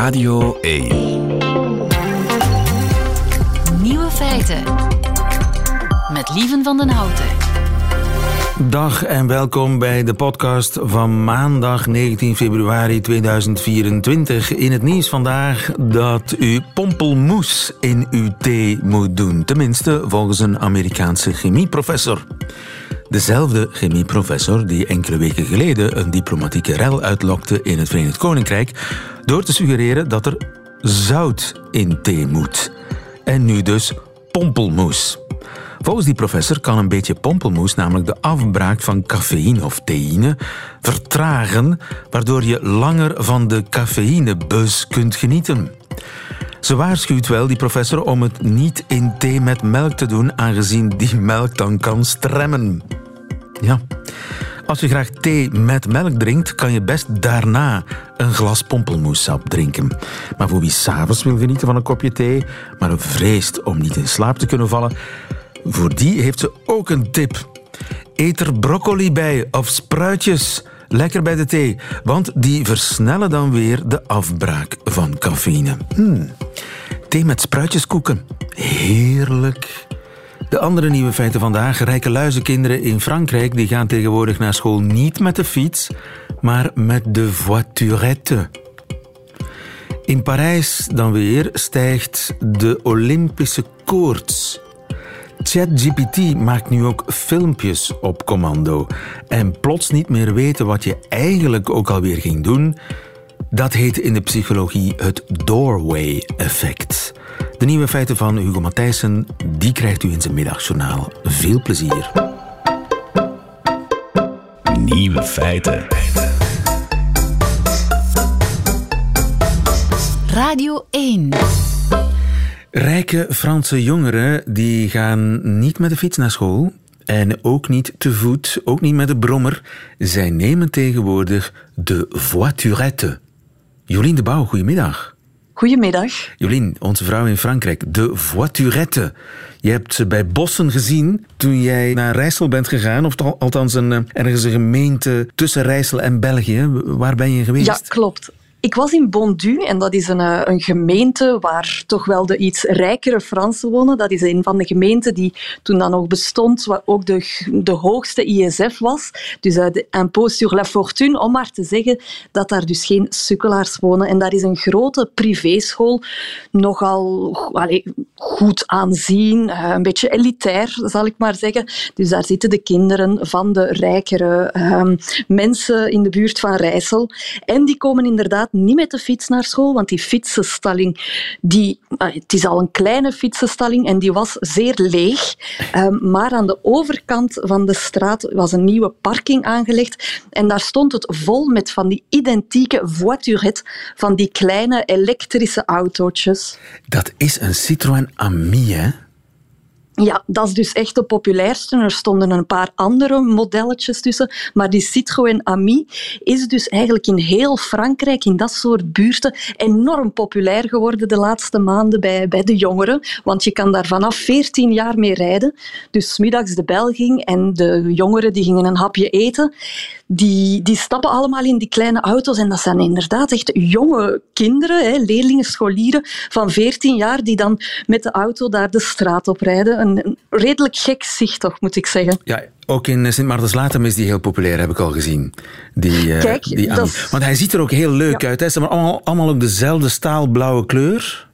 Radio 1. Nieuwe feiten. Met Lieven van den Houten. Dag en welkom bij de podcast van maandag 19 februari 2024. In het nieuws vandaag dat u pompelmoes in uw thee moet doen. Tenminste, volgens een Amerikaanse chemieprofessor. Dezelfde chemieprofessor die enkele weken geleden een diplomatieke rel uitlokte in het Verenigd Koninkrijk door te suggereren dat er zout in thee moet. En nu dus pompelmoes. Volgens die professor kan een beetje pompelmoes namelijk de afbraak van cafeïne of theïne vertragen, waardoor je langer van de cafeïnebus kunt genieten. Ze waarschuwt wel, die professor, om het niet in thee met melk te doen, aangezien die melk dan kan stremmen. Ja. Als je graag thee met melk drinkt, kan je best daarna een glas pompelmoessap drinken. Maar voor wie s'avonds wil genieten van een kopje thee, maar vreest om niet in slaap te kunnen vallen, voor die heeft ze ook een tip. Eet er broccoli bij of spruitjes. Lekker bij de thee, want die versnellen dan weer de afbraak van cafeïne. Hmm. Thee met spruitjeskoeken. Heerlijk. De andere nieuwe feiten vandaag. Rijke luizenkinderen in Frankrijk die gaan tegenwoordig naar school niet met de fiets, maar met de voiturette. In Parijs dan weer stijgt de Olympische koorts. ChatGPT maakt nu ook filmpjes op commando. En plots niet meer weten wat je eigenlijk ook alweer ging doen, dat heet in de psychologie het doorway-effect. De nieuwe feiten van Hugo Matthijssen, die krijgt u in zijn middagjournaal. Veel plezier. Nieuwe feiten. Radio 1. Rijke Franse jongeren die gaan niet met de fiets naar school en ook niet te voet, ook niet met de brommer. Zij nemen tegenwoordig de voiturette. Jolien de Bouw, goedemiddag. Goedemiddag. Jolien, onze vrouw in Frankrijk, de voiturette. Je hebt ze bij Bossen gezien toen jij naar Rijssel bent gegaan, of althans een, eh, ergens een gemeente tussen Rijssel en België. Waar ben je geweest? Ja, klopt. Ik was in Bondu en dat is een, eh, een gemeente waar toch wel de iets rijkere Fransen wonen. Dat is een van de gemeenten die toen dat nog bestond, wat ook de, de hoogste ISF was. Dus uh, de impôt sur la fortune, om maar te zeggen dat daar dus geen sukkelaars wonen. En dat is een grote privéschool, nogal goed aanzien, uh, een beetje elitair, zal ik maar zeggen. Dus daar zitten de kinderen van de rijkere uh, mensen in de buurt van Rijssel. En die komen inderdaad niet met de fiets naar school, want die fietsenstalling, die, het is al een kleine fietsenstalling en die was zeer leeg. Um, maar aan de overkant van de straat was een nieuwe parking aangelegd en daar stond het vol met van die identieke voiturette, van die kleine elektrische autootjes. Dat is een Citroën Ami, hè? Ja, dat is dus echt de populairste. Er stonden een paar andere modelletjes tussen. Maar die Citroën Ami is dus eigenlijk in heel Frankrijk, in dat soort buurten, enorm populair geworden de laatste maanden bij, bij de jongeren. Want je kan daar vanaf 14 jaar mee rijden. Dus middags de bel ging en de jongeren die gingen een hapje eten. Die, die stappen allemaal in die kleine auto's. En dat zijn inderdaad echt jonge kinderen, hè, leerlingen, scholieren van 14 jaar, die dan met de auto daar de straat op rijden een redelijk gek zicht, toch, moet ik zeggen. Ja, ook in Sint Maartenslatem is die heel populair, heb ik al gezien. Die, uh, Kijk, die dat... Want hij ziet er ook heel leuk Ja. uit. Hè. Ze hebben allemaal, allemaal ook dezelfde staalblauwe kleur.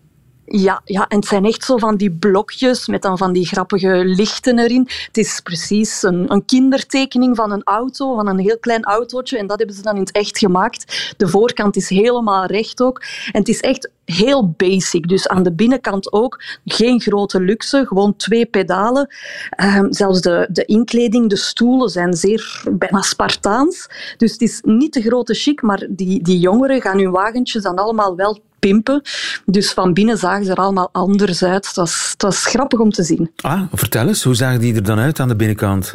Ja, ja, en het zijn echt zo van die blokjes met dan van die grappige lichten erin. Het is precies een, een kindertekening van een auto, van een heel klein autootje. En dat hebben ze dan in het echt gemaakt. De voorkant is helemaal recht ook. En het is echt heel basic. Dus aan de binnenkant ook geen grote luxe, gewoon twee pedalen. Ehm, zelfs de, de inkleding, de stoelen zijn zeer bijna Spartaans. Dus het is niet de grote chic, maar die, die jongeren gaan hun wagentjes dan allemaal wel Dus van binnen zagen ze er allemaal anders uit. Het was, was grappig om te zien. Ah, vertel eens, hoe zagen die er dan uit aan de binnenkant?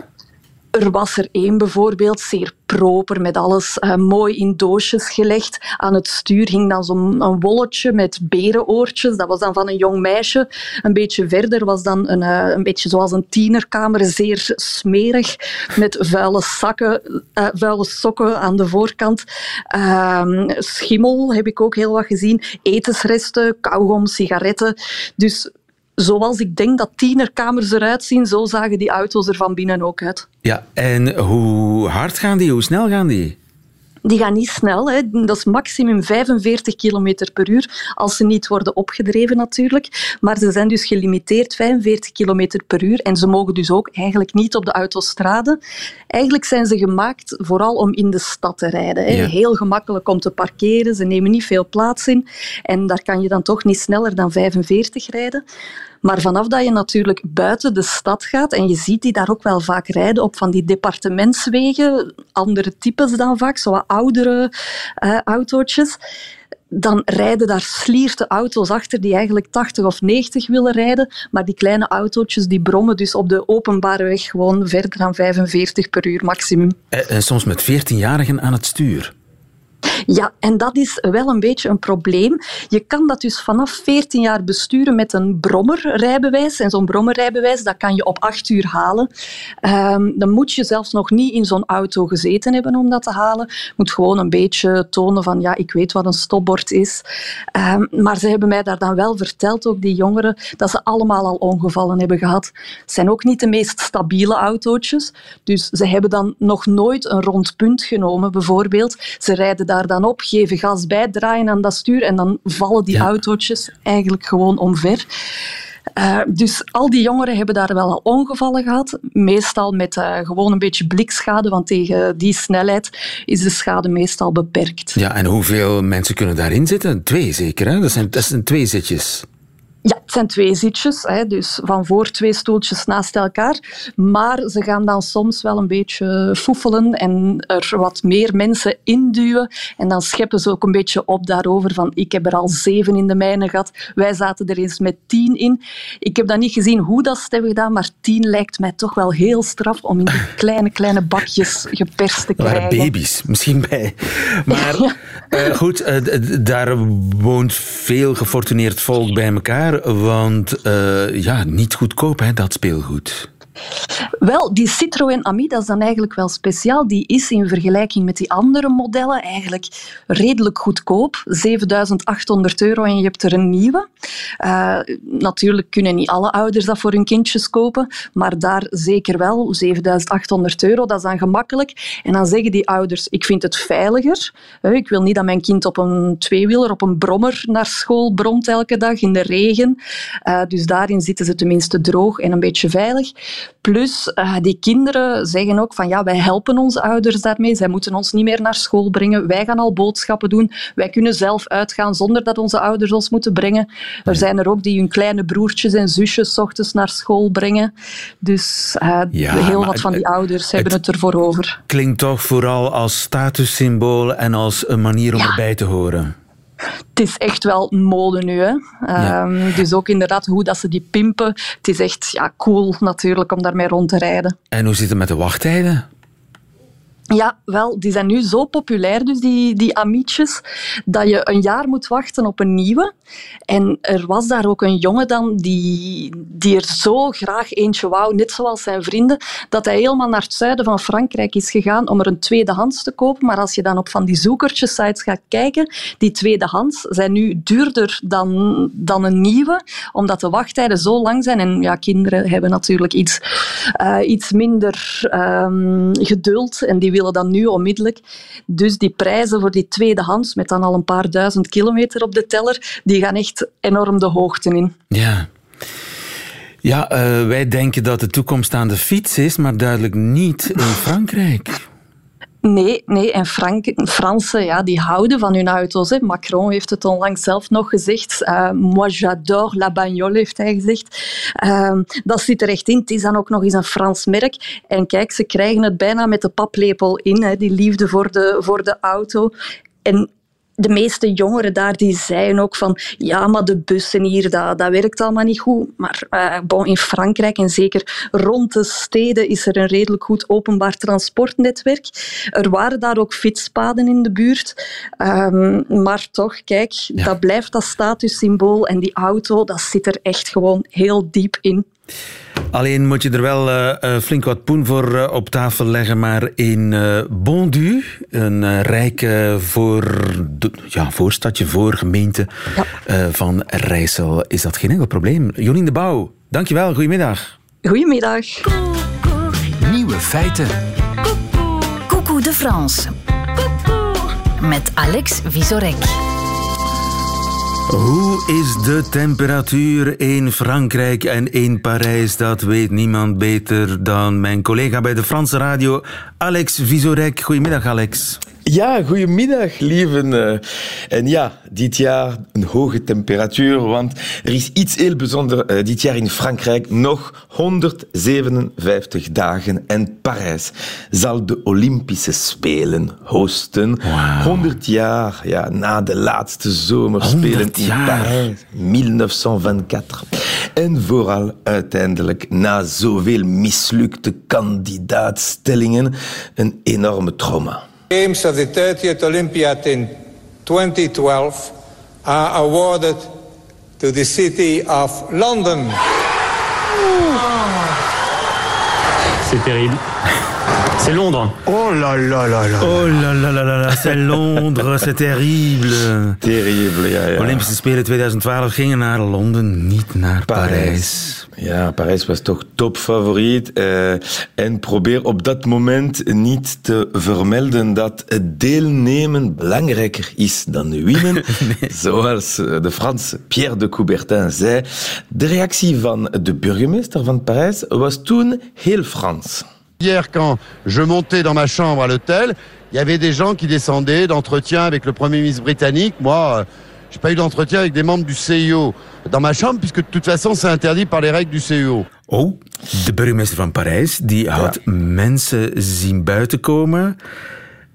Er was er één bijvoorbeeld, zeer proper, met alles uh, mooi in doosjes gelegd. Aan het stuur hing dan zo'n wolletje met berenoortjes. Dat was dan van een jong meisje. Een beetje verder was dan een, uh, een beetje zoals een tienerkamer, zeer smerig, met vuile, zakken, uh, vuile sokken aan de voorkant. Ehm, schimmel heb ik ook heel wat gezien. Etensresten, kauwgom, sigaretten. Dus zoals ik denk dat tienerkamers eruit zien, zo zagen die auto's er van binnen ook uit. Ja, en hoe hard gaan die? Hoe snel gaan die? Die gaan niet snel. Hè. Dat is maximum 45 km per uur, als ze niet worden opgedreven natuurlijk. Maar ze zijn dus gelimiteerd 45 km per uur en ze mogen dus ook eigenlijk niet op de autostrade. Eigenlijk zijn ze gemaakt vooral om in de stad te rijden. Hè. Heel gemakkelijk om te parkeren, ze nemen niet veel plaats in en daar kan je dan toch niet sneller dan 45 rijden. Maar vanaf dat je natuurlijk buiten de stad gaat, en je ziet die daar ook wel vaak rijden op van die departementswegen, andere types dan vaak, zo oudere uh, autootjes, dan rijden daar slierte auto's achter die eigenlijk 80 of 90 willen rijden. Maar die kleine autootjes die brommen dus op de openbare weg gewoon verder dan 45 per uur maximum. En eh, soms met 14-jarigen aan het stuur. Ja, en dat is wel een beetje een probleem. Je kan dat dus vanaf 14 jaar besturen met een brommerrijbewijs. En zo'n brommerrijbewijs, dat kan je op 8 uur halen. Um, dan moet je zelfs nog niet in zo'n auto gezeten hebben om dat te halen. Je moet gewoon een beetje tonen van, ja, ik weet wat een stopbord is. Um, maar ze hebben mij daar dan wel verteld, ook die jongeren, dat ze allemaal al ongevallen hebben gehad. Het zijn ook niet de meest stabiele autootjes. Dus ze hebben dan nog nooit een rond punt genomen, bijvoorbeeld. Ze rijden daar dan op, geven gas bij, draaien aan dat stuur en dan vallen die autootjes eigenlijk gewoon omver. Uh, dus al die jongeren hebben daar wel al ongevallen gehad. Meestal met uh, gewoon een beetje blikschade, want tegen die snelheid is de schade meestal beperkt. Ja, en hoeveel mensen kunnen daarin zitten? Twee zeker, hè? Dat zijn, dat zijn twee zitjes. Ja, het zijn twee zitjes, hè, dus van voor twee stoeltjes naast elkaar. Maar ze gaan dan soms wel een beetje foefelen en er wat meer mensen induwen. En dan scheppen ze ook een beetje op daarover van ik heb er al zeven in de mijne gehad. Wij zaten er eens met tien in. Ik heb dan niet gezien hoe dat ze hebben gedaan, maar tien lijkt mij toch wel heel straf om in die kleine, kleine bakjes geperst te krijgen. Waren baby's misschien bij. Maar uh, goed, uh, daar woont veel gefortuneerd volk bij elkaar want uh, ja, niet goedkoop hè, dat speelgoed. Wel, die Citroën Ami, dat is dan eigenlijk wel speciaal. Die is in vergelijking met die andere modellen eigenlijk redelijk goedkoop. 7800 euro en je hebt er een nieuwe. Uh, natuurlijk kunnen niet alle ouders dat voor hun kindjes kopen, maar daar zeker wel. 7800 euro, dat is dan gemakkelijk. En dan zeggen die ouders, ik vind het veiliger. Ik wil niet dat mijn kind op een tweewieler, op een brommer naar school bromt elke dag in de regen. Uh, dus daarin zitten ze tenminste droog en een beetje veilig. Plus, uh, die kinderen zeggen ook van ja, wij helpen onze ouders daarmee. Zij moeten ons niet meer naar school brengen. Wij gaan al boodschappen doen. Wij kunnen zelf uitgaan zonder dat onze ouders ons moeten brengen. Er zijn er ook die hun kleine broertjes en zusjes ochtends naar school brengen. Dus uh, ja, heel wat van die ouders hebben het, ervoor over. Klinkt toch vooral als statussymbool en als een manier om ja. erbij te horen het is echt wel mode nu. Hè? Ja. Um, dus ook inderdaad hoe dat ze die pimpen. Het is echt ja, cool natuurlijk om daarmee rond te rijden. En hoe zit het met de wachttijden? Ja, wel, die zijn nu zo populair, dus die, die amietjes, dat je een jaar moet wachten op een nieuwe. En er was daar ook een jongen dan die, die er zo graag eentje wou, net zoals zijn vrienden, dat hij helemaal naar het zuiden van Frankrijk is gegaan om er een tweedehands te kopen. Maar als je dan op van die zoekertjesites gaat kijken, die tweedehands zijn nu duurder dan, dan een nieuwe, omdat de wachttijden zo lang zijn. En ja, kinderen hebben natuurlijk iets, uh, iets minder um, geduld en die willen dan nu onmiddellijk. Dus die prijzen voor die tweedehands, met dan al een paar duizend kilometer op de teller, die gaan echt enorm de hoogte in. Ja. Ja, uh, wij denken dat de toekomst aan de fiets is, maar duidelijk niet in Frankrijk. Nee, nee. En Frank, Fransen ja, die houden van hun auto's. Hè. Macron heeft het onlangs zelf nog gezegd. Uh, moi j'adore la bagnole, heeft hij gezegd. Uh, dat zit er echt in. Het is dan ook nog eens een Frans merk. En kijk, ze krijgen het bijna met de paplepel in, hè, die liefde voor de, voor de auto. En de meeste jongeren daar die zeiden ook van ja, maar de bussen hier, dat, dat werkt allemaal niet goed. Maar uh, bon, in Frankrijk en zeker rond de steden is er een redelijk goed openbaar transportnetwerk. Er waren daar ook fietspaden in de buurt. Um, maar toch, kijk, ja. dat blijft dat statussymbool en die auto, dat zit er echt gewoon heel diep in. Alleen moet je er wel uh, flink wat poen voor uh, op tafel leggen. Maar in Bondu, een rijk voor, ja, voorstadje, voor gemeente ja. van Rijssel, is dat geen enkel probleem. Jolien de Bouw, dankjewel. Goedemiddag. Goedemiddag. Nieuwe feiten. Coucou de France. Met Alex Visorek. Hoe is de temperatuur in Frankrijk en in Parijs? Dat weet niemand beter dan mijn collega bij de Franse radio, Alex Visorek. Goedemiddag, Alex. Ja, goedemiddag, lieven. En ja, dit jaar een hoge temperatuur, want er is iets heel bijzonders dit jaar in Frankrijk. Nog 157 dagen en Parijs zal de Olympische Spelen hosten. Wow. 100 jaar ja, na de laatste zomerspelen in Parijs, 1924. En vooral uiteindelijk, na zoveel mislukte kandidaatstellingen, een enorme trauma. Games of the 30th Olympiad in 2012 are awarded to the city of London. C'est terrible. C'est Londres. Oh là là là là. Oh là là là là, c'est Londres, c'est terrible. Terrible, ja, ja. Olympische Spelen 2012 gingen naar Londen, niet naar Parijs. Parijs. Ja, Parijs was toch topfavoriet. Uh, en probeer op dat moment niet te vermelden dat het deelnemen belangrijker is dan winnen. nee. Zoals de Franse Pierre de Coubertin zei. De reactie van de burgemeester van Parijs was toen heel Frans. Hier, quand je montais dans ma chambre à l'hôtel, il y avait des gens qui descendaient d'entretien avec le Premier ministre britannique. Moi, j'ai pas eu d'entretien avec des membres du CIO dans ma chambre, puisque de toute façon, c'est interdit par les règles du CIO. Oh, de burgemeester van Parijs, die had ja. mensen zien buiten komen.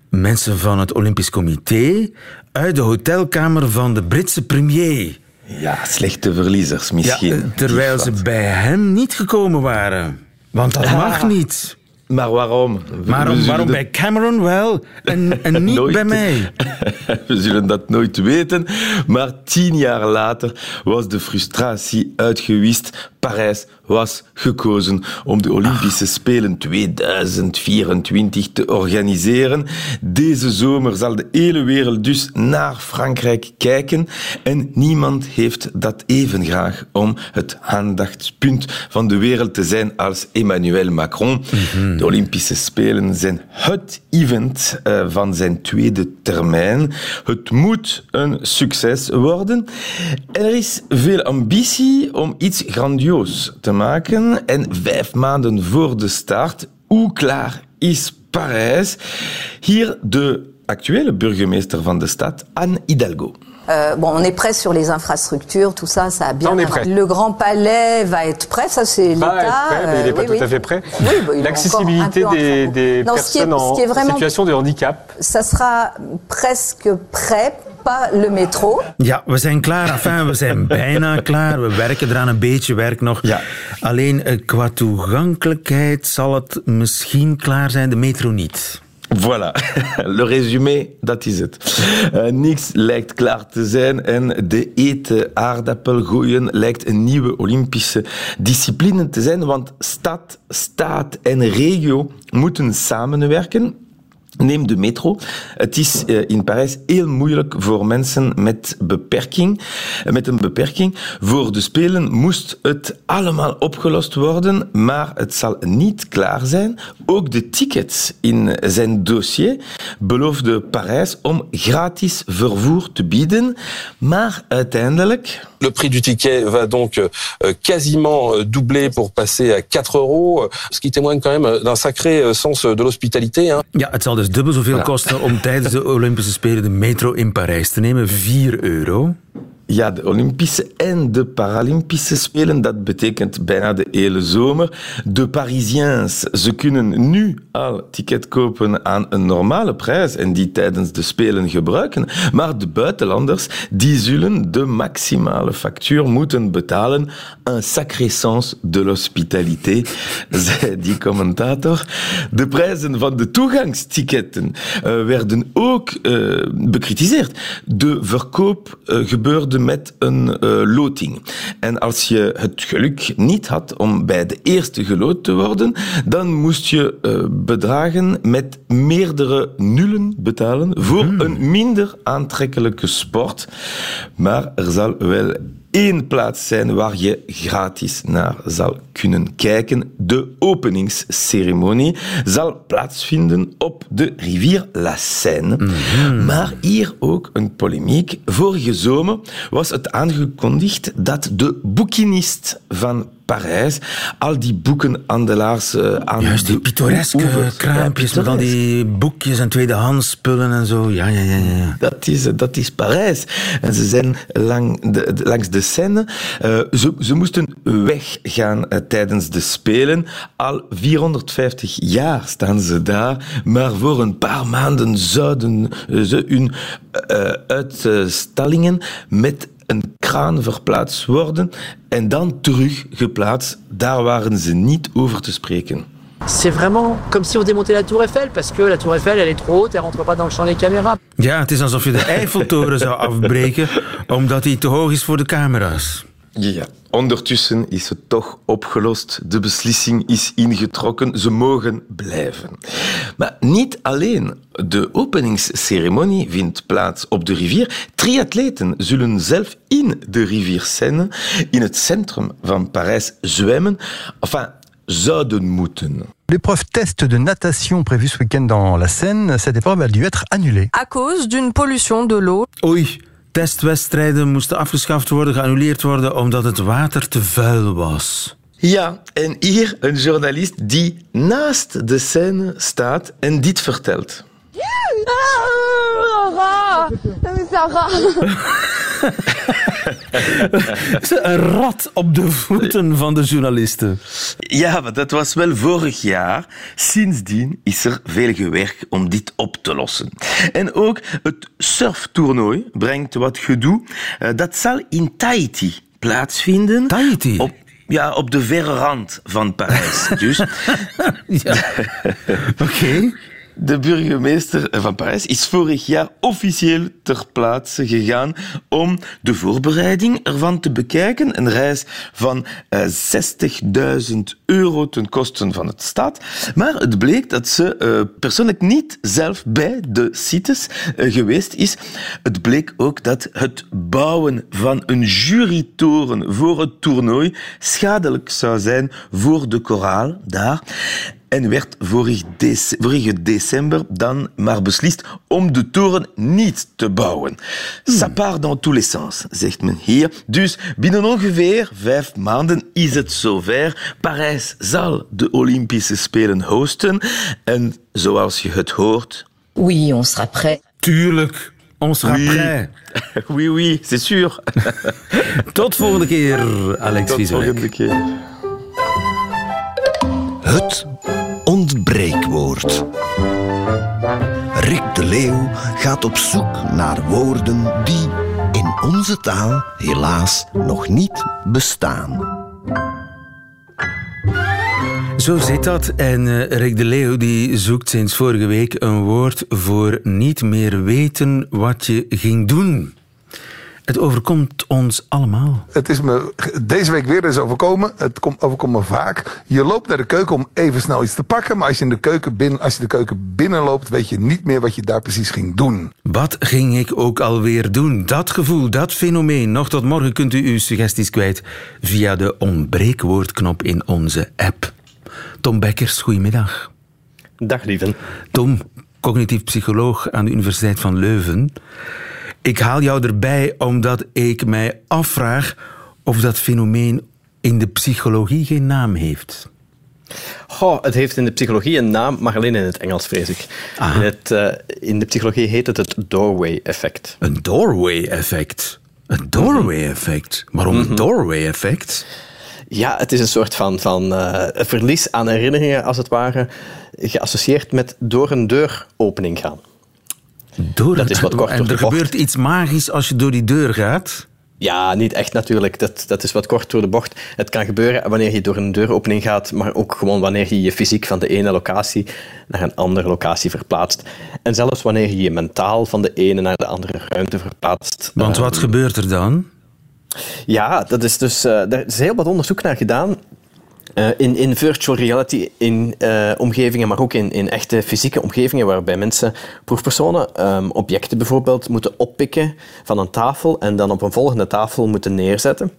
Mensen van het Olympisch Comité uit de hotelkamer van de Britse premier. Ja, slechte verliezers misschien. Ja, terwijl ze bij hem niet gekomen waren. Want dat mag niet. Maar waarom? Waarom bij Cameron wel en, en niet nooit. bij mij? We zullen dat nooit weten. Maar tien jaar later was de frustratie uitgewist. Parijs was gekozen om de Olympische Spelen 2024 te organiseren. Deze zomer zal de hele wereld dus naar Frankrijk kijken. En niemand heeft dat even graag om het aandachtspunt van de wereld te zijn als Emmanuel Macron. Mhm. De Olympische Spelen zijn het event uh, van zijn tweede termijn. Het moet een succes worden. En er is veel ambitie om iets grandioos te maken. En vijf maanden voor de start, hoe klaar is Parijs? Hier de actuele burgemeester van de stad, Anne Hidalgo. Euh, bon, on est prêt sur les infrastructures, tout ça, ça a bien. On est prêt. Le Grand Palais va être prêt, ça c'est l'État. Mais il n'est pas oui, tout oui. à fait prêt. Oui, bah, L'accessibilité en des, des Non, ce qui est- personnes ce qui est en vraiment- situation de handicap. Ça sera presque prêt, pas le métro. Ja, we zijn klaar. Enfin, we zijn bijna klaar. We werken eraan een beetje werk nog. Ja. Alleen eh, qua toegankelijkheid zal het misschien klaar zijn, de metro niet. Voilà, le résumé, dat is het. Uh, niks lijkt klaar te zijn en de eten aardappel gooien lijkt een nieuwe Olympische discipline te zijn, want stad, staat en regio moeten samenwerken. Neem de metro. Het is uh, in Parijs heel moeilijk voor mensen met beperking, uh, met een beperking. Voor de Spelen moest het allemaal opgelost worden, maar het zal niet klaar zijn. Ook de tickets in zijn dossier beloofde Parijs om gratis vervoer te bieden, maar uiteindelijk... Le prix du ticket va donc euh, quasiment euh, doubler pour passer à 4 euros, euh, ce qui témoigne quand même d'un sacré euh, sens de l'hospitalité. Hein. Ja, het zal dus dubbel zoveel kosten om tijdens de Olympische Spelen de metro in Parijs te nemen. 4 euro. Ja, de Olympische en de Paralympische Spelen, dat betekent bijna de hele zomer. De Parisiens, ze kunnen nu al ticket kopen aan een normale prijs en die tijdens de Spelen gebruiken. Maar de buitenlanders, die zullen de maximale factuur moeten betalen. Un sacré sens de l'hospitalité, zei die commentator. De prijzen van de toegangsticketten uh, werden ook uh, bekritiseerd. De verkoop uh, gebeurde met een uh, loting. En als je het geluk niet had om bij de eerste geloot te worden, dan moest je uh, bedragen met meerdere nullen betalen voor hmm. een minder aantrekkelijke sport. Maar er zal wel één plaats zijn waar je gratis naar zal kunnen kijken. De openingsceremonie zal plaatsvinden op de rivier La Seine. Mm -hmm. Maar hier ook een polemiek. Vorige zomer was het aangekondigd dat de boekinist van Parijs. Al die boekenhandelaars uh, aan Juist, die pittoreske kraampjes ja, met al die boekjes en tweedehands spullen en zo. Ja, ja, ja. ja. Dat, is, dat is Parijs. En ze zijn lang de, langs de Seine. Uh, ze, ze moesten weggaan uh, tijdens de Spelen. Al 450 jaar staan ze daar. Maar voor een paar maanden zouden ze hun uitstallingen met een kraan verplaatst worden en dan terug geplaatst. Daar waren ze niet over te spreken. C'est vraiment comme si on démontait la tour Eiffel, parce que la tour Eiffel, elle est trop haute, elle rentre pas dans le champ des caméras. Ja, het is alsof je de Eiffeltoren zou afbreken, omdat die te hoog is voor de camera's. Ja, ondertussen is het toch opgelost. De beslissing is ingetrokken. Ze mogen blijven. Maar niet alleen. De openingsceremonie vindt plaats op de rivier. Triatleten zullen zelf in de rivier Seine, in het centrum van Parijs, zwemmen. Enfin, zouden moeten. L'épreuve test de natation prévue ce week-end dans la Seine, cette épreuve a dû être annulée. À cause d'une pollution de l'eau. Oei. Testwedstrijden moesten afgeschaft worden, geannuleerd worden, omdat het water te vuil was. Ja, en hier een journalist die naast de scène staat en dit vertelt. een rat op de voeten van de journalisten. Ja, maar dat was wel vorig jaar. Sindsdien is er veel gewerkt om dit op te lossen. En ook het surftoernooi brengt wat gedoe. Dat zal in Tahiti plaatsvinden. Tahiti? Op, ja, op de verre rand van Parijs. Dus. ja. Oké. Okay. De burgemeester van Parijs is vorig jaar officieel ter plaatse gegaan om de voorbereiding ervan te bekijken. Een reis van uh, 60.000 euro ten koste van het staat. Maar het bleek dat ze uh, persoonlijk niet zelf bij de sites uh, geweest is. Het bleek ook dat het bouwen van een jurytoren voor het toernooi schadelijk zou zijn voor de koraal daar en werd vorig vorige december dan maar beslist om de toren niet te bouwen. Hmm. Ça part dans tous les sens, zegt men hier. Dus binnen ongeveer vijf maanden is het zover. Parijs zal de Olympische Spelen hosten. En zoals je het hoort... Oui, on sera prêt. Tuurlijk. On sera oui. prêt. oui, oui, c'est sûr. Tot volgende keer, Alex Tot Vieselek. volgende keer. Het ontbreekwoord. Rick de Leeuw gaat op zoek naar woorden die in onze taal helaas nog niet bestaan. Zo zit dat. En uh, Rick de Leeuw die zoekt sinds vorige week een woord voor niet meer weten wat je ging doen. Het overkomt ons allemaal. Het is me deze week weer eens overkomen. Het komt, overkomt me vaak. Je loopt naar de keuken om even snel iets te pakken. Maar als je, in de keuken binnen, als je de keuken binnenloopt, weet je niet meer wat je daar precies ging doen. Wat ging ik ook alweer doen? Dat gevoel, dat fenomeen. Nog tot morgen kunt u uw suggesties kwijt via de ontbreekwoordknop in onze app. Tom Bekkers, goedemiddag. Dag, lieven. Tom, cognitief psycholoog aan de Universiteit van Leuven. Ik haal jou erbij omdat ik mij afvraag of dat fenomeen in de psychologie geen naam heeft. Goh, het heeft in de psychologie een naam, maar alleen in het Engels, vrees ik. In, het, uh, in de psychologie heet het het doorway-effect. Een doorway-effect? Een doorway-effect? Waarom een doorway-effect? Ja, het is een soort van, van eh, verlies aan herinneringen, als het ware, geassocieerd met door een deur opening gaan. Door dat is wat korter En er de bocht. gebeurt iets magisch als je door die deur gaat. Ja, niet echt natuurlijk. Dat, dat is wat kort door de bocht. Het kan gebeuren wanneer je door een deuropening gaat, maar ook gewoon wanneer je je fysiek van de ene locatie naar een andere locatie verplaatst. En zelfs wanneer je je mentaal van de ene naar de andere ruimte verplaatst. Want wat Ehm, gebeurt er dan? Ja, dat is dus, eh, er is heel wat onderzoek naar gedaan. Eh, in, in virtual reality in, eh, omgevingen, maar ook in, in echte fysieke omgevingen, waarbij mensen, proefpersonen, ehm, objecten bijvoorbeeld moeten oppikken van een tafel en dan op een volgende tafel moeten neerzetten.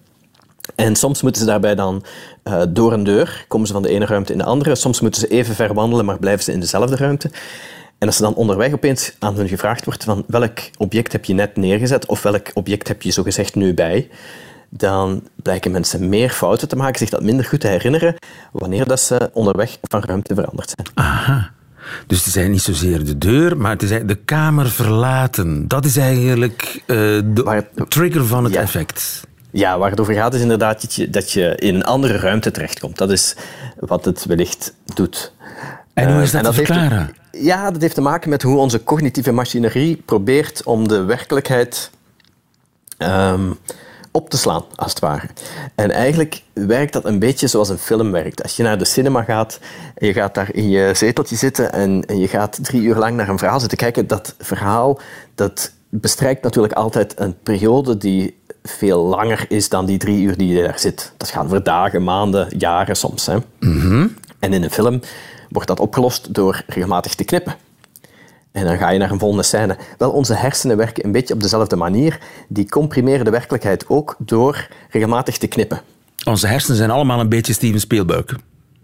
En soms moeten ze daarbij dan eh, door een deur, komen ze van de ene ruimte in de andere. Soms moeten ze even ver wandelen, maar blijven ze in dezelfde ruimte. En als er dan onderweg opeens aan hun gevraagd wordt van welk object heb je net neergezet of welk object heb je zogezegd nu bij, dan blijken mensen meer fouten te maken, zich dat minder goed te herinneren, wanneer dat ze onderweg van ruimte veranderd zijn. Aha. Dus het eigenlijk niet zozeer de deur, maar het is de kamer verlaten. Dat is eigenlijk eh, de trigger van het effect. Ja, waar het over gaat is inderdaad dat je, dat je in een andere ruimte terechtkomt. Dat is wat het wellicht doet. En hoe Eh, is dat te heeft- verklaren? ja, dat heeft te maken met hoe onze cognitieve machinerie probeert om de werkelijkheid ehm, op te slaan, als het ware. En eigenlijk werkt dat een beetje zoals een film werkt. Als je naar de cinema gaat en je gaat daar in je zeteltje zitten en, en je gaat drie uur lang naar een verhaal zitten kijken, dat verhaal dat bestrijkt natuurlijk altijd een periode die veel langer is dan die drie uur die je daar zit. Dat gaat over dagen, maanden, jaren soms. Hè. En in een film wordt dat opgelost door regelmatig te knippen. En dan ga je naar een volgende scène. Wel, onze hersenen werken een beetje op dezelfde manier. Die comprimeren de werkelijkheid ook door regelmatig te knippen. Onze hersenen zijn allemaal een beetje Steven Spielberg.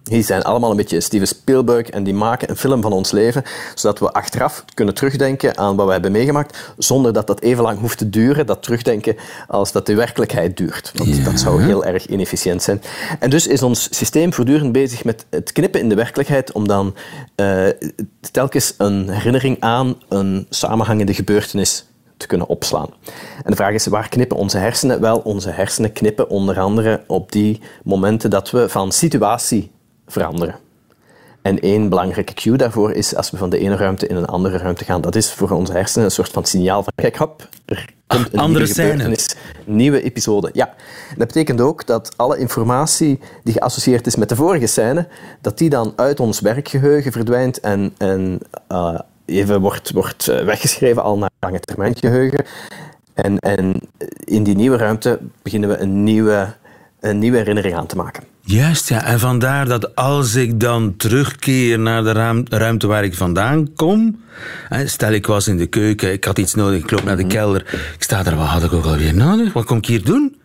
Die zijn allemaal een beetje Steven Spielberg en die maken een film van ons leven, zodat we achteraf kunnen terugdenken aan wat we hebben meegemaakt, zonder dat dat even lang hoeft te duren, dat terugdenken, als dat de werkelijkheid duurt. Want dat zou heel erg inefficiënt zijn. En dus is ons systeem voortdurend bezig met het knippen in de werkelijkheid, om dan eh, telkens een herinnering aan een samenhangende gebeurtenis te kunnen opslaan. En de vraag is, waar knippen onze hersenen? Wel, onze hersenen knippen onder andere op die momenten dat we van situatie veranderen. En één belangrijke cue daarvoor is als we van de ene ruimte in een andere ruimte gaan. Dat is voor onze hersenen een soort van signaal van kijk, hop, er komt een andere nieuwe nieuwe episode. Ja, dat betekent ook dat alle informatie die geassocieerd is met de vorige scène, dat die dan uit ons werkgeheugen verdwijnt en, en eh, even wordt, wordt eh, weggeschreven al naar lange termijn geheugen. En, en in die nieuwe ruimte beginnen we een nieuwe, een nieuwe herinnering aan te maken. Juist, ja. En vandaar dat als ik dan terugkeer naar de ruim- ruimte waar ik vandaan kom... Stel, ik was in de keuken, ik had iets nodig, ik loop naar de kelder. Ik sta daar, wat had ik ook alweer nodig? Wat kom ik hier doen?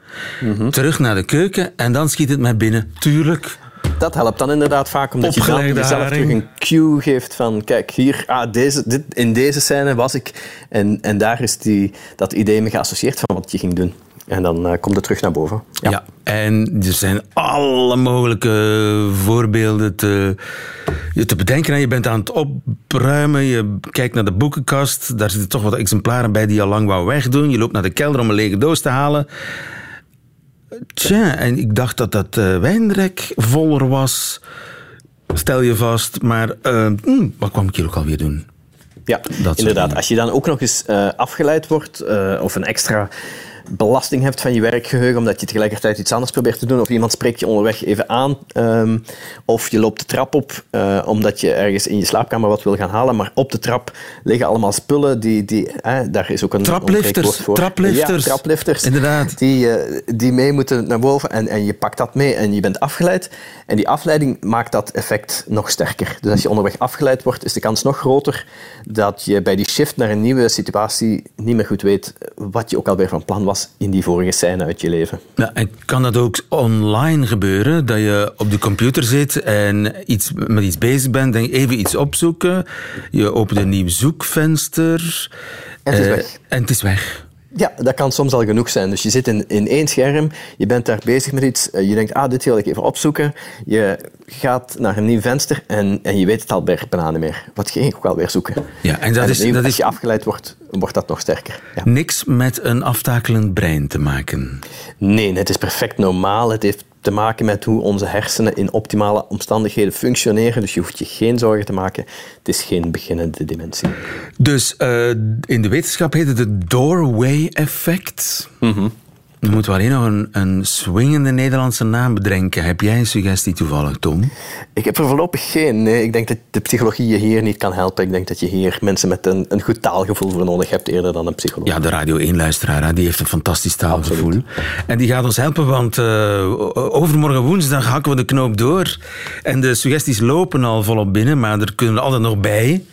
Terug naar de keuken en dan schiet het mij binnen. Tuurlijk. Dat helpt dan inderdaad vaak, omdat je dan jezelf terug een cue geeft van, kijk, hier, ah, deze, dit, in deze scène was ik. En, en daar is die, dat idee mee geassocieerd van wat je ging doen. En dan eh, komt het terug naar boven. Ja. en er zijn alle mogelijke voorbeelden te, je te bedenken. En Je bent aan het opruimen, je kijkt naar de boekenkast. Daar zitten toch wat exemplaren bij die je al lang wou wegdoen. Je loopt naar de kelder om een lege doos te halen. Tja, en ik dacht dat dat eh, wijnrek voller was. Stel je vast, maar eh, hm, wat kwam ik hier ook alweer doen? Ja, soort inderdaad. Als je dan ook nog eens eh, afgeleid wordt eh, of een extra belasting hebt van je werkgeheugen, omdat je tegelijkertijd iets anders probeert te doen, of iemand spreekt je onderweg even aan, ehm, of je loopt de trap op eh, omdat je ergens in je slaapkamer wat wil gaan halen, maar op de trap liggen allemaal spullen die... die eh, daar is ook een Traplifters, voor. traplifters. Ja, traplifters. Inderdaad. Die, eh, die mee moeten naar boven en, en je pakt dat mee en je bent afgeleid. En die afleiding maakt dat effect nog sterker. Dus als je onderweg afgeleid wordt, is de kans nog groter dat je bij die shift naar een nieuwe situatie niet meer goed weet wat je ook alweer van plan was in die vorige scène uit je leven. Ja, en kan dat ook online gebeuren? Dat je op de computer zit en iets, met iets bezig bent en even iets opzoeken. Je opent een nieuw zoekvenster. En het is eh, weg. En het is weg. Ja, dat kan soms al genoeg zijn. Dus je zit in, in één scherm, je bent daar bezig met iets, eh, je denkt, ah, dit wil ik even opzoeken. Je gaat naar een nieuw venster en, en je weet het al bij bananen meer. Wat ging ik ook alweer zoeken. Ja, en dat is, dat als is je afgeleid wordt, wordt dat nog sterker. Ja. niks met een aftakelend brein te maken. Nee, het is perfect normaal. Het heeft te maken met hoe onze hersenen in optimale omstandigheden functioneren. Dus je hoeft je geen zorgen te maken. Het is geen beginnende dementie. Dus eh, in de wetenschap heet het het doorway effect. Dan moeten we alleen nog een, een swingende Nederlandse naam bedenken. Heb jij een suggestie toevallig, Tom? Ik heb er voorlopig geen. Nee, ik denk dat de psychologie je hier niet kan helpen. Ik denk dat je hier mensen met een, een goed taalgevoel voor nodig hebt, eerder dan een psycholoog. Ja, de Radio 1-luisteraar, hè, die heeft een fantastisch taalgevoel. En die gaat ons helpen, want eh, overmorgen woensdag hakken we de knoop door. En de suggesties lopen al volop binnen, maar er kunnen er altijd nog bij.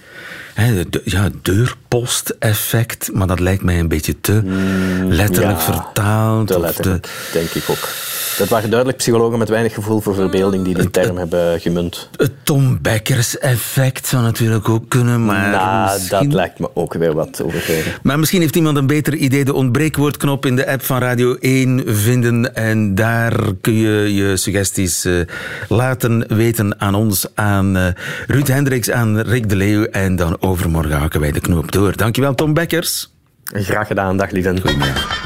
Hè, de, ja, deurpost-effect, maar dat lijkt mij een beetje te letterlijk Mm, ja, vertaald. Te of letterlijk, denk ik ook. Dat waren duidelijk psychologen met weinig gevoel voor verbeelding die die term hebben gemunt. Het Tom Beckers-effect zou natuurlijk ook kunnen, maar... Nou, misschien- dat lijkt me ook weer wat overdreven. Maar misschien heeft iemand een beter idee. De ontbreekwoordknop in de app van Radio 1 vinden. En daar kun je je suggesties eh, laten weten aan ons, aan eh, Ruud Hendricks, aan Rick de Leeuw. En dan overmorgen hakken wij de knoop door. Dankjewel, Tom Bekkers. Graag gedaan, dag lieve. Goedemiddag.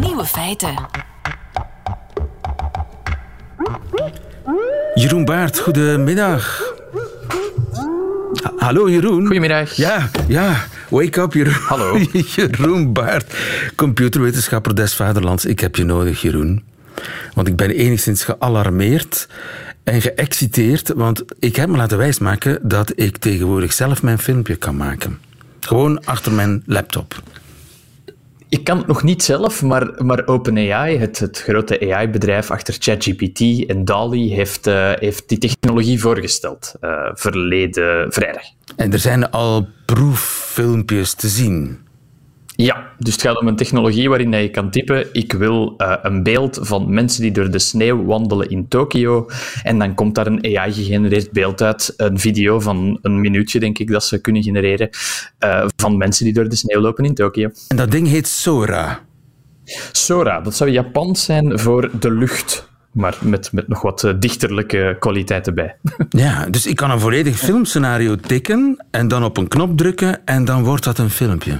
Nieuwe feiten. Jeroen Baart, goedemiddag. Ha- Hallo Jeroen. Goedemiddag. Ja, ja. Wake up Jeroen. Hallo. Jeroen Baart, computerwetenschapper des vaderlands. Ik heb je nodig, Jeroen. Want ik ben enigszins gealarmeerd en geëxciteerd, want ik heb me laten wijsmaken dat ik tegenwoordig zelf mijn filmpje kan maken. Gewoon achter mijn laptop. Ik kan het nog niet zelf, maar, maar OpenAI, het, het grote AI-bedrijf achter ChatGPT en DALI, heeft, eh, heeft die technologie voorgesteld eh, verleden vrijdag. En er zijn al proeffilmpjes te zien. Ja, dus het gaat om een technologie waarin je kan typen: ik wil eh, een beeld van mensen die door de sneeuw wandelen in Tokio. En dan komt daar een AI-gegenereerd beeld uit. Een video van een minuutje, denk ik, dat ze kunnen genereren. eh, van mensen die door de sneeuw lopen in Tokio. En dat ding heet Sora. Sora, dat zou Japans zijn voor de lucht. Maar met, met nog wat eh, dichterlijke kwaliteiten bij. Ja, dus ik kan een volledig filmscenario tikken en dan op een knop drukken en dan wordt dat een filmpje.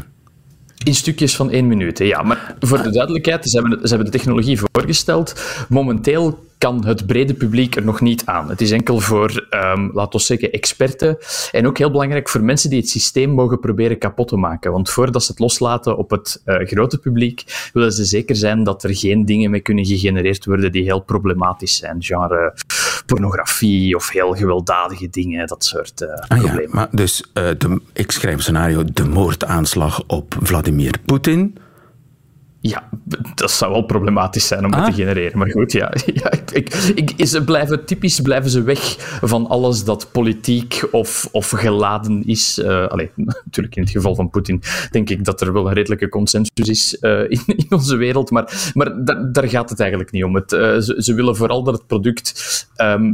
In stukjes van één minuut, hè, ja. Maar voor de duidelijkheid, ze hebben, ze hebben de technologie voorgesteld. Momenteel kan het brede publiek er nog niet aan. Het is enkel voor, ehm laten we zeggen, experten. En ook heel belangrijk voor mensen die het systeem mogen proberen kapot te maken. Want voordat ze het loslaten op het eh, grote publiek, willen ze zeker zijn dat er geen dingen mee kunnen gegenereerd worden die heel problematisch zijn. Genre pornografie of heel gewelddadige dingen, dat soort eh, Ah ja, problemen. maar dus eh, de, ik schrijf een scenario de moordaanslag op Vladimir Poetin. Ja, dat zou wel problematisch zijn om het te genereren. Maar goed, ja. ja ik, ik, ze blijven, typisch blijven ze weg van alles dat politiek of, of geladen is. Eh allee, natuurlijk, in het geval van Poetin denk ik dat er wel een redelijke consensus is eh, in, in onze wereld. Maar, maar da- daar gaat het eigenlijk niet om. Het, eh, ze, ze willen vooral dat het product, ehm,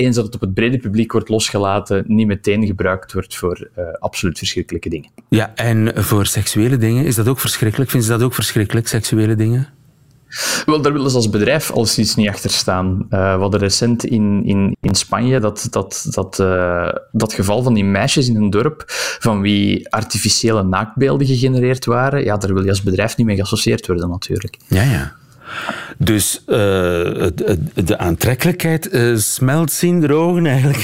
eens dat het op het brede publiek wordt losgelaten, niet meteen gebruikt wordt voor eh, absoluut verschrikkelijke dingen. Ja, en voor seksuele dingen, is dat ook verschrikkelijk? Vinden ze dat ook verschrikkelijk, seksuele dingen? Wel, daar willen ze als bedrijf al sinds niet achter staan. Eh, we hadden recent in, in, in Spanje dat, dat, dat, eh, dat geval van die meisjes in een dorp van wie artificiële naaktbeelden gegenereerd waren. Ja, daar wil je als bedrijf niet mee geassocieerd worden natuurlijk. Ja, ja. Dus eh, de aantrekkelijkheid eh, smelt zien de ogen eigenlijk.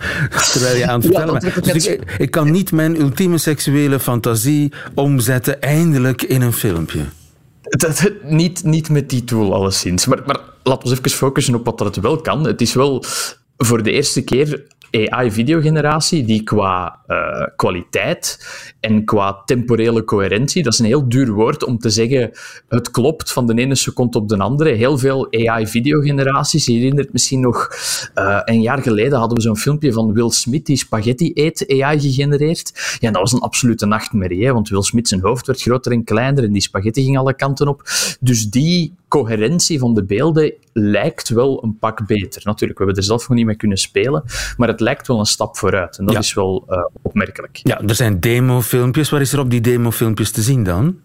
Terwijl je aan het vertellen bent. Dus ik, ik kan niet mijn ultieme seksuele fantasie omzetten eindelijk in een filmpje. Dat, niet, niet met die tool, alleszins. Maar, maar laten we even focussen op wat dat het wel kan. Het is wel voor de eerste keer AI-videogeneratie die qua eh, kwaliteit en qua temporele coherentie, dat is een heel duur woord om te zeggen, het klopt van de ene seconde op de andere. Heel veel AI-videogeneraties, je herinnert misschien nog, eh, een jaar geleden hadden we zo'n filmpje van Will Smith die spaghetti eet, AI gegenereerd. Ja, dat was een absolute nachtmerrie, hè, want Will Smith zijn hoofd werd groter en kleiner en die spaghetti ging alle kanten op. Dus die coherentie van de beelden lijkt wel een pak beter. Natuurlijk, we hebben er zelf nog niet mee kunnen spelen, maar het lijkt wel een stap vooruit. En dat Ja. is wel eh, opmerkelijk. Ja, er zijn demofilmpjes. Waar is er op die demofilmpjes te zien dan?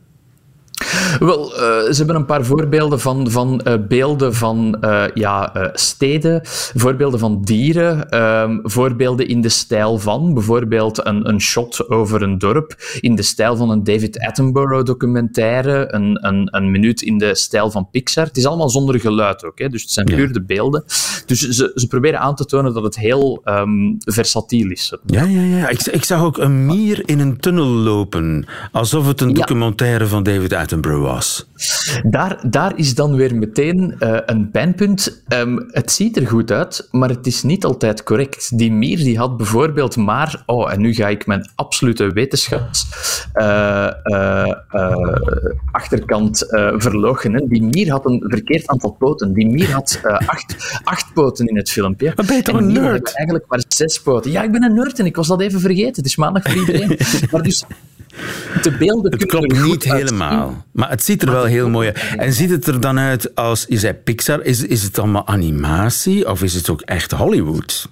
Wel, eh, ze hebben een paar voorbeelden van, van eh, beelden van eh, ja, steden, voorbeelden van dieren, ehm, voorbeelden in de stijl van, bijvoorbeeld een, een shot over een dorp in de stijl van een David Attenborough documentaire, een, een, een minuut in de stijl van Pixar. Het is allemaal zonder geluid ook, hè, dus het zijn puur de beelden. Dus ze, ze proberen aan te tonen dat het heel ehm, versatiel is. Ja, ja, ja. Ik, ik zag ook een mier in een tunnel lopen. Alsof het een documentaire van David Attenborough was. Daar, daar is dan weer meteen eh, een pijnpunt. Ehm, het ziet er goed uit, maar het is niet altijd correct. Die mier die had bijvoorbeeld maar... Oh, en nu ga ik mijn absolute wetenschaps eh, eh, achterkant eh verloochenen. Die mier had een verkeerd aantal poten. Die mier had eh, acht, acht poten in het filmpje. Maar ben je toch En een nerd? eigenlijk maar zes poten. Ja, ik ben een nerd en ik was dat even vergeten. Het is maandag voor iedereen. maar dus... De beelden Het kunnen klopt niet uitzien. helemaal. Maar het ziet er wel heel mooi uit. En ziet het er dan uit als, je zei Pixar, is, is het allemaal animatie of is het ook echt Hollywood?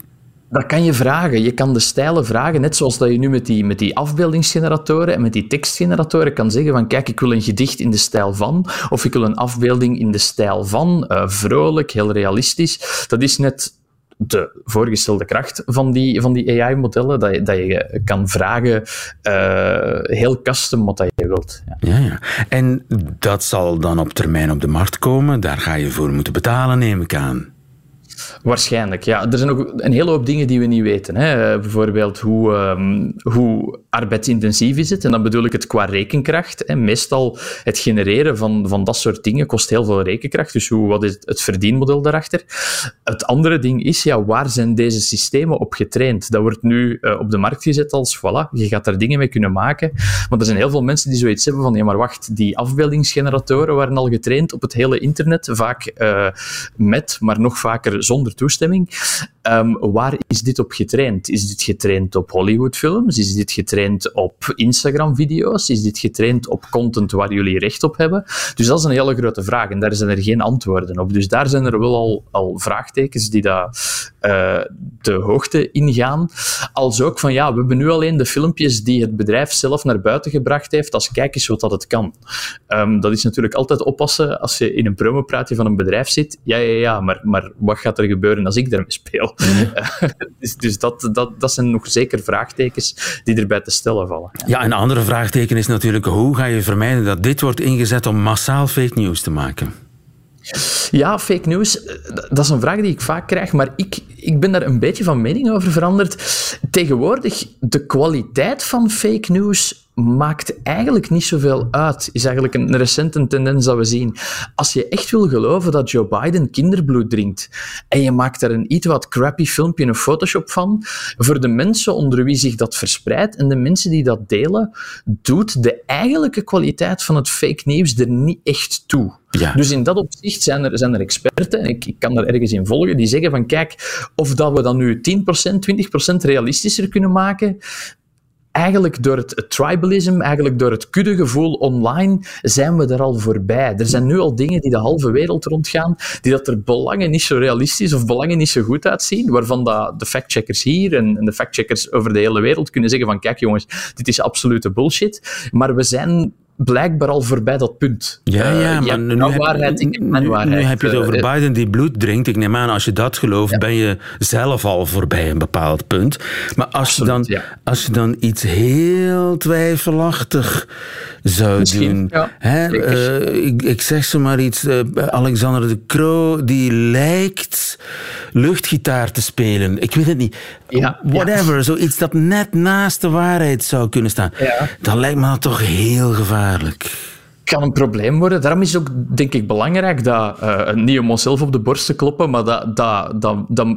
Dat kan je vragen. Je kan de stijlen vragen, net zoals dat je nu met die, met die afbeeldingsgeneratoren en met die tekstgeneratoren kan zeggen van kijk, ik wil een gedicht in de stijl van, of ik wil een afbeelding in de stijl van, eh, vrolijk, heel realistisch. Dat is net de voorgestelde kracht van die, van die AI-modellen, dat je, dat je kan vragen eh, heel custom wat je wilt. Ja, ja. En dat zal dan op termijn op de markt komen. Daar ga je voor moeten betalen, neem ik aan. Waarschijnlijk, ja. Er zijn ook een hele hoop dingen die we niet weten. Hè. Eh, Bijvoorbeeld hoe, ehm, hoe arbeidsintensief is het? En dan bedoel ik het qua rekenkracht. Hè. Meestal het genereren van, van dat soort dingen kost heel veel rekenkracht. Dus hoe, wat is het, verdienmodel daarachter? Het andere ding is, ja, waar zijn deze systemen op getraind? Dat wordt nu eh, op de markt gezet als, voilà, je gaat daar dingen mee kunnen maken. Want er zijn heel veel mensen die zoiets hebben van, ja, maar wacht, die afbeeldingsgeneratoren waren al getraind op het hele internet, vaak eh, met, maar nog vaker zonder toestemming. Ehm, waar is dit op getraind? Is dit getraind op Hollywoodfilms? Is dit getraind op Instagram-video's? Is dit getraind op content waar jullie recht op hebben? Dus dat is een hele grote vraag en daar zijn er geen antwoorden op. Dus daar zijn er wel al, al vraagtekens die daar eh, de hoogte ingaan. Als ook van ja, we hebben nu alleen de filmpjes die het bedrijf zelf naar buiten gebracht heeft, als kijk eens wat dat het kan. Ehm, dat is natuurlijk altijd oppassen als je in een promopraatje van een bedrijf zit. Ja, ja, ja, maar, maar wat gaat er gebeuren als ik daarmee speel? dus dus dat, dat, dat zijn nog zeker vraagtekens die erbij te stellen vallen. Ja, een andere vraagteken is natuurlijk hoe ga je vermijden dat dit wordt ingezet om massaal fake news te maken? Ja, fake news, eh, dat is een vraag die ik vaak krijg, maar ik, ik ben daar een beetje van mening over veranderd. Tegenwoordig, de kwaliteit van fake news maakt eigenlijk niet zoveel uit, is eigenlijk een recente tendens dat we zien. Als je echt wil geloven dat Joe Biden kinderbloed drinkt en je maakt daar een iets wat crappy filmpje in Photoshop van, voor de mensen onder wie zich dat verspreidt en de mensen die dat delen, doet de eigenlijke kwaliteit van het fake nieuws er niet echt toe. Ja. Dus in dat opzicht zijn er, zijn er experten, en ik, ik kan daar ergens in volgen, die zeggen van kijk, of dat we dan nu 10%, 20% realistischer kunnen maken, eigenlijk door het, tribalism, eigenlijk door het kuddegevoel online, zijn we er al voorbij. Er zijn nu al dingen die de halve wereld rondgaan, die dat er belangen niet zo realistisch of belangen niet zo goed uitzien, waarvan dat de factcheckers hier en, en de factcheckers over de hele wereld kunnen zeggen van kijk jongens, dit is absolute bullshit. Maar we zijn blijkbaar al voorbij dat punt. Ja, Eh, ja, maar waarheid, ik heb waarheid. nu heb je het Eh, over eh, Biden die bloed drinkt. Ik neem aan, als je dat gelooft, ben je zelf al voorbij een bepaald punt. Maar als, je, dan, als je dan iets heel twijfelachtig zou Misschien, doen... ja, hè, eh, ik, ik zeg ze maar iets. eh, Alexander de Croo, die lijkt luchtgitaar te spelen. Ik weet het niet. Ja, Whatever, zoiets dat net naast de waarheid zou kunnen staan. Dat lijkt me dan toch heel gevaarlijk. Kan een probleem worden. Daarom is het ook, denk ik, belangrijk dat, uh, niet om onszelf op de borst te kloppen, maar dat, dat,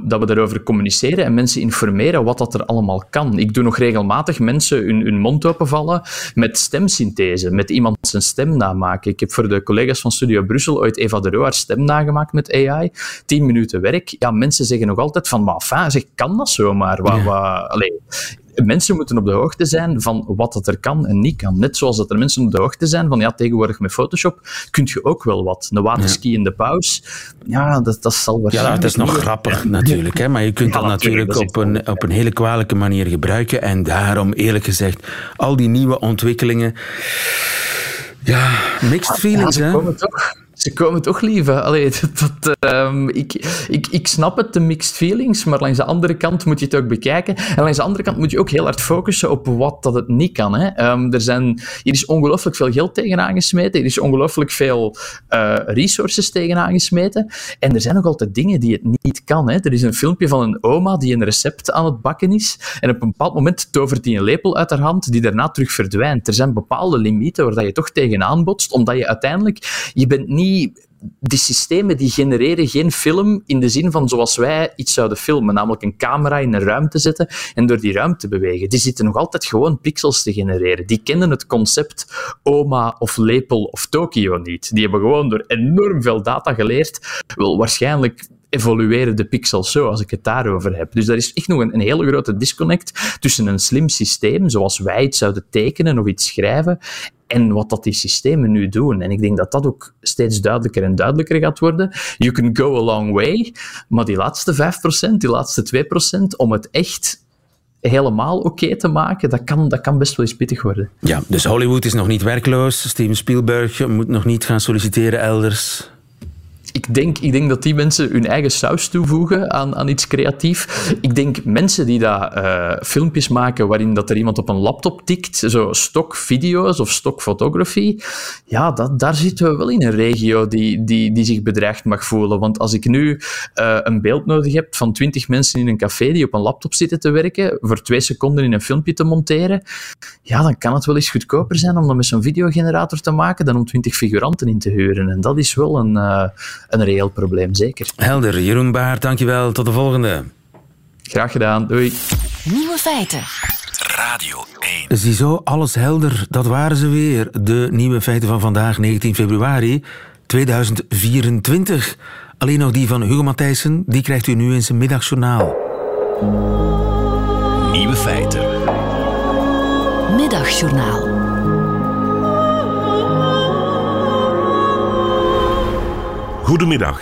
dat, we daarover communiceren en mensen informeren wat dat er allemaal kan. Ik doe nog regelmatig mensen hun, hun mond openvallen met stemsynthese, met iemand zijn stem namaken. Ik heb voor de collega's van Studio Brussel ooit Eva de Roo haar stem nagemaakt met AI. Tien minuten werk. Ja, mensen zeggen nog altijd van, maar enfin, zeg, kan dat zomaar? Wat, wat, allee, mensen moeten op de hoogte zijn van wat het er kan en niet kan. Net zoals dat er mensen op de hoogte zijn van, ja, tegenwoordig met Photoshop kun je ook wel wat. Een waterski in de pauze, ja, dat, dat zal Ja, waarschijnlijk... dat is nog niet- grappig natuurlijk, hè? maar je kunt Ja, dat natuurlijk op een, op een hele kwalijke manier gebruiken. En daarom, eerlijk gezegd, al die nieuwe ontwikkelingen. Ja, mixed feelings, Ja, hè? komen toch. Ze komen toch lieve. Allee, dat, ehm, ik, ik, ik snap het, de mixed feelings, maar langs de andere kant moet je het ook bekijken. En langs de andere kant moet je ook heel hard focussen op wat dat het niet kan. Hè. Ehm, er, zijn, hier is ongelooflijk veel geld tegenaan gesmeten, er is ongelooflijk veel eh, resources tegenaan gesmeten. En er zijn nog altijd dingen die het niet kan. Hè. Er is een filmpje van een oma die een recept aan het bakken is. En op een bepaald moment tovert hij een lepel uit haar hand die daarna terug verdwijnt. Er zijn bepaalde limieten waar dat je toch tegenaan botst, omdat je uiteindelijk... Je bent niet... Die systemen die genereren geen film in de zin van zoals wij iets zouden filmen, namelijk een camera in een ruimte zetten en door die ruimte bewegen. Die zitten nog altijd gewoon pixels te genereren. Die kennen het concept oma of lepel of Tokio niet. Die hebben gewoon door enorm veel data geleerd. Wel, waarschijnlijk evolueren de pixels zo, als ik het daarover heb. Dus daar is echt nog een, hele grote disconnect tussen een slim systeem, zoals wij het zouden tekenen of iets schrijven, en wat dat die systemen nu doen. En ik denk dat dat ook steeds duidelijker en duidelijker gaat worden. You can go a long way, maar die laatste 5%, die laatste 2%, om het echt helemaal oké te maken, dat kan, dat kan best wel eens pittig worden. Ja, dus Hollywood is nog niet werkloos. Steven Spielberg moet nog niet gaan solliciteren elders. Ik denk, ik denk dat die mensen hun eigen saus toevoegen aan, aan iets creatief. Ik denk mensen die daar eh, filmpjes maken waarin dat er iemand op een laptop tikt, zo stokvideo's of stokfotografie, ja, dat, daar zitten we wel in een regio die, die, die zich bedreigd mag voelen. Want als ik nu eh, een beeld nodig heb van twintig mensen in een café die op een laptop zitten te werken, voor twee seconden in een filmpje te monteren, ja, dan kan het wel eens goedkoper zijn om dat met zo'n videogenerator te maken dan om twintig figuranten in te huren. En dat is wel een, eh, een reëel probleem, zeker. Helder. Jeroen Baart, dankjewel. Tot de volgende. Graag gedaan. Doei. Nieuwe feiten. Radio 1. Ziezo, alles helder. Dat waren ze weer. De nieuwe feiten van vandaag, 19 februari 2024. Alleen nog die van Hugo Matthijssen, die krijgt u nu in zijn middagjournaal. Nieuwe feiten. Middagjournaal. Goedemiddag.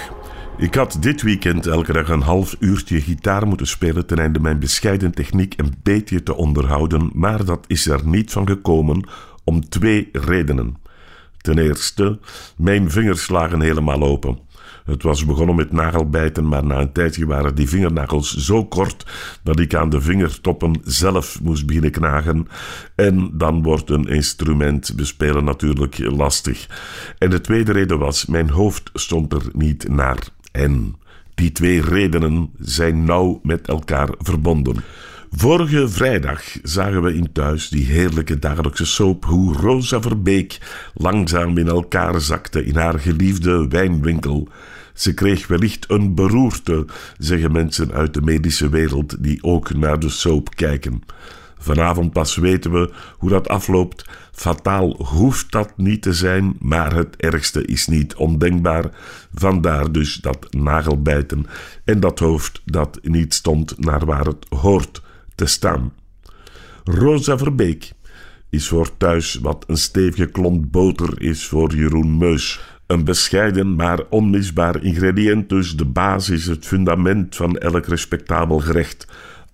Ik had dit weekend elke dag een half uurtje gitaar moeten spelen ten einde mijn bescheiden techniek een beetje te onderhouden, maar dat is er niet van gekomen om twee redenen. Ten eerste, mijn vingers lagen helemaal open. Het was begonnen met nagelbijten, maar na een tijdje waren die vingernagels zo kort dat ik aan de vingertoppen zelf moest beginnen knagen. En dan wordt een instrument bespelen natuurlijk lastig. En de tweede reden was, mijn hoofd stond er niet naar. En die twee redenen zijn nauw met elkaar verbonden. Vorige vrijdag zagen we in thuis die heerlijke dagelijkse soap hoe Rosa Verbeek langzaam in elkaar zakte in haar geliefde wijnwinkel. Ze kreeg wellicht een beroerte, zeggen mensen uit de medische wereld die ook naar de soap kijken. Vanavond pas weten we hoe dat afloopt. Fataal hoeft dat niet te zijn, maar het ergste is niet ondenkbaar. Vandaar dus dat nagelbijten en dat hoofd dat niet stond naar waar het hoort te staan. Rosa Verbeek is voor thuis wat een stevige klont boter is voor Jeroen Meus. Een bescheiden maar onmisbaar ingrediënt, dus de basis, het fundament van elk respectabel gerecht.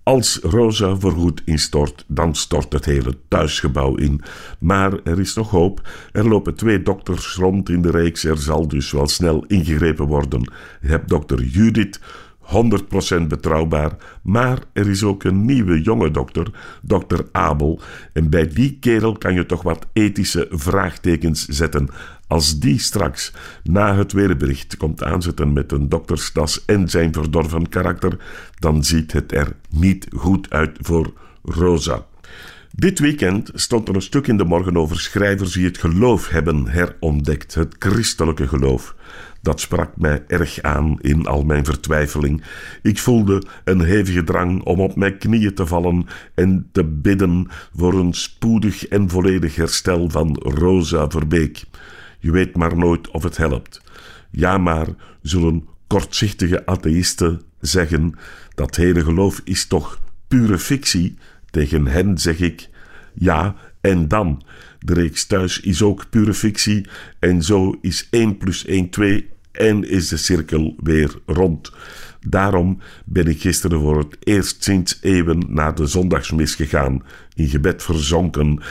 Als Rosa voorgoed instort, dan stort het hele thuisgebouw in. Maar er is nog hoop. Er lopen twee dokters rond in de reeks. Er zal dus wel snel ingegrepen worden. Je hebt dokter Judith, 100% betrouwbaar. Maar er is ook een nieuwe jonge dokter, dokter Abel. En bij die kerel kan je toch wat ethische vraagtekens zetten. Als die straks na het weerbericht komt aanzetten met een dokterstas en zijn verdorven karakter, dan ziet het er niet goed uit voor Rosa. Dit weekend stond er een stuk in de morgen over schrijvers die het geloof hebben herontdekt, het christelijke geloof. Dat sprak mij erg aan in al mijn vertwijfeling. Ik voelde een hevige drang om op mijn knieën te vallen en te bidden voor een spoedig en volledig herstel van Rosa Verbeek. Je weet maar nooit of het helpt. Ja, maar zullen kortzichtige atheïsten zeggen dat hele geloof is toch pure fictie? Tegen hen zeg ik: ja, en dan? De reeks thuis is ook pure fictie en zo is 1 plus 1 2 en is de cirkel weer rond. Daarom ben ik gisteren voor het eerst sinds eeuwen naar de zondagsmis gegaan, in gebed verzonken.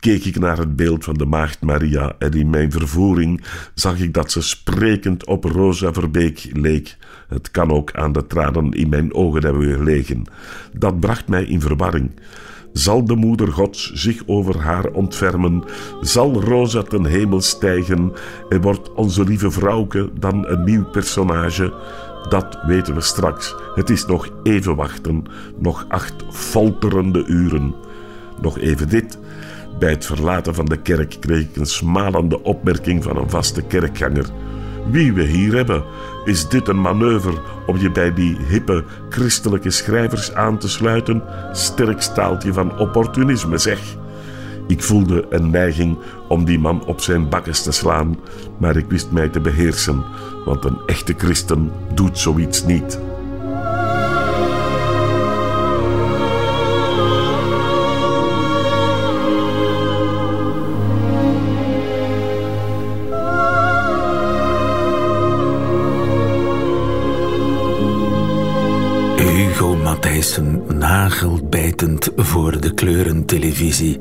Keek ik naar het beeld van de Maagd Maria en in mijn vervoering zag ik dat ze sprekend op Rosa Verbeek leek. Het kan ook aan de tranen in mijn ogen hebben gelegen. Dat bracht mij in verwarring. Zal de moeder Gods zich over haar ontfermen? Zal Rosa ten hemel stijgen? En wordt onze lieve vrouwke dan een nieuw personage? Dat weten we straks. Het is nog even wachten, nog acht folterende uren. Nog even dit. Bij het verlaten van de kerk kreeg ik een smalende opmerking van een vaste kerkganger. Wie we hier hebben, is dit een manoeuvre om je bij die hippe christelijke schrijvers aan te sluiten? Sterk staaltje van opportunisme, zeg. Ik voelde een neiging om die man op zijn bakkes te slaan, maar ik wist mij te beheersen, want een echte christen doet zoiets niet. Nagelbijtend voor de kleurentelevisie.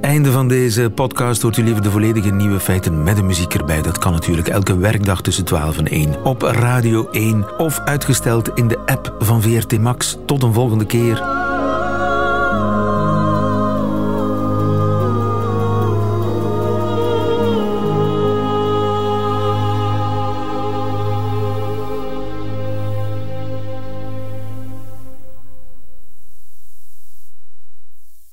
Einde van deze podcast hoort u liever de volledige nieuwe feiten met de muziek erbij. Dat kan natuurlijk elke werkdag tussen 12 en 1 op Radio 1 of uitgesteld in de app van VRT Max. Tot een volgende keer.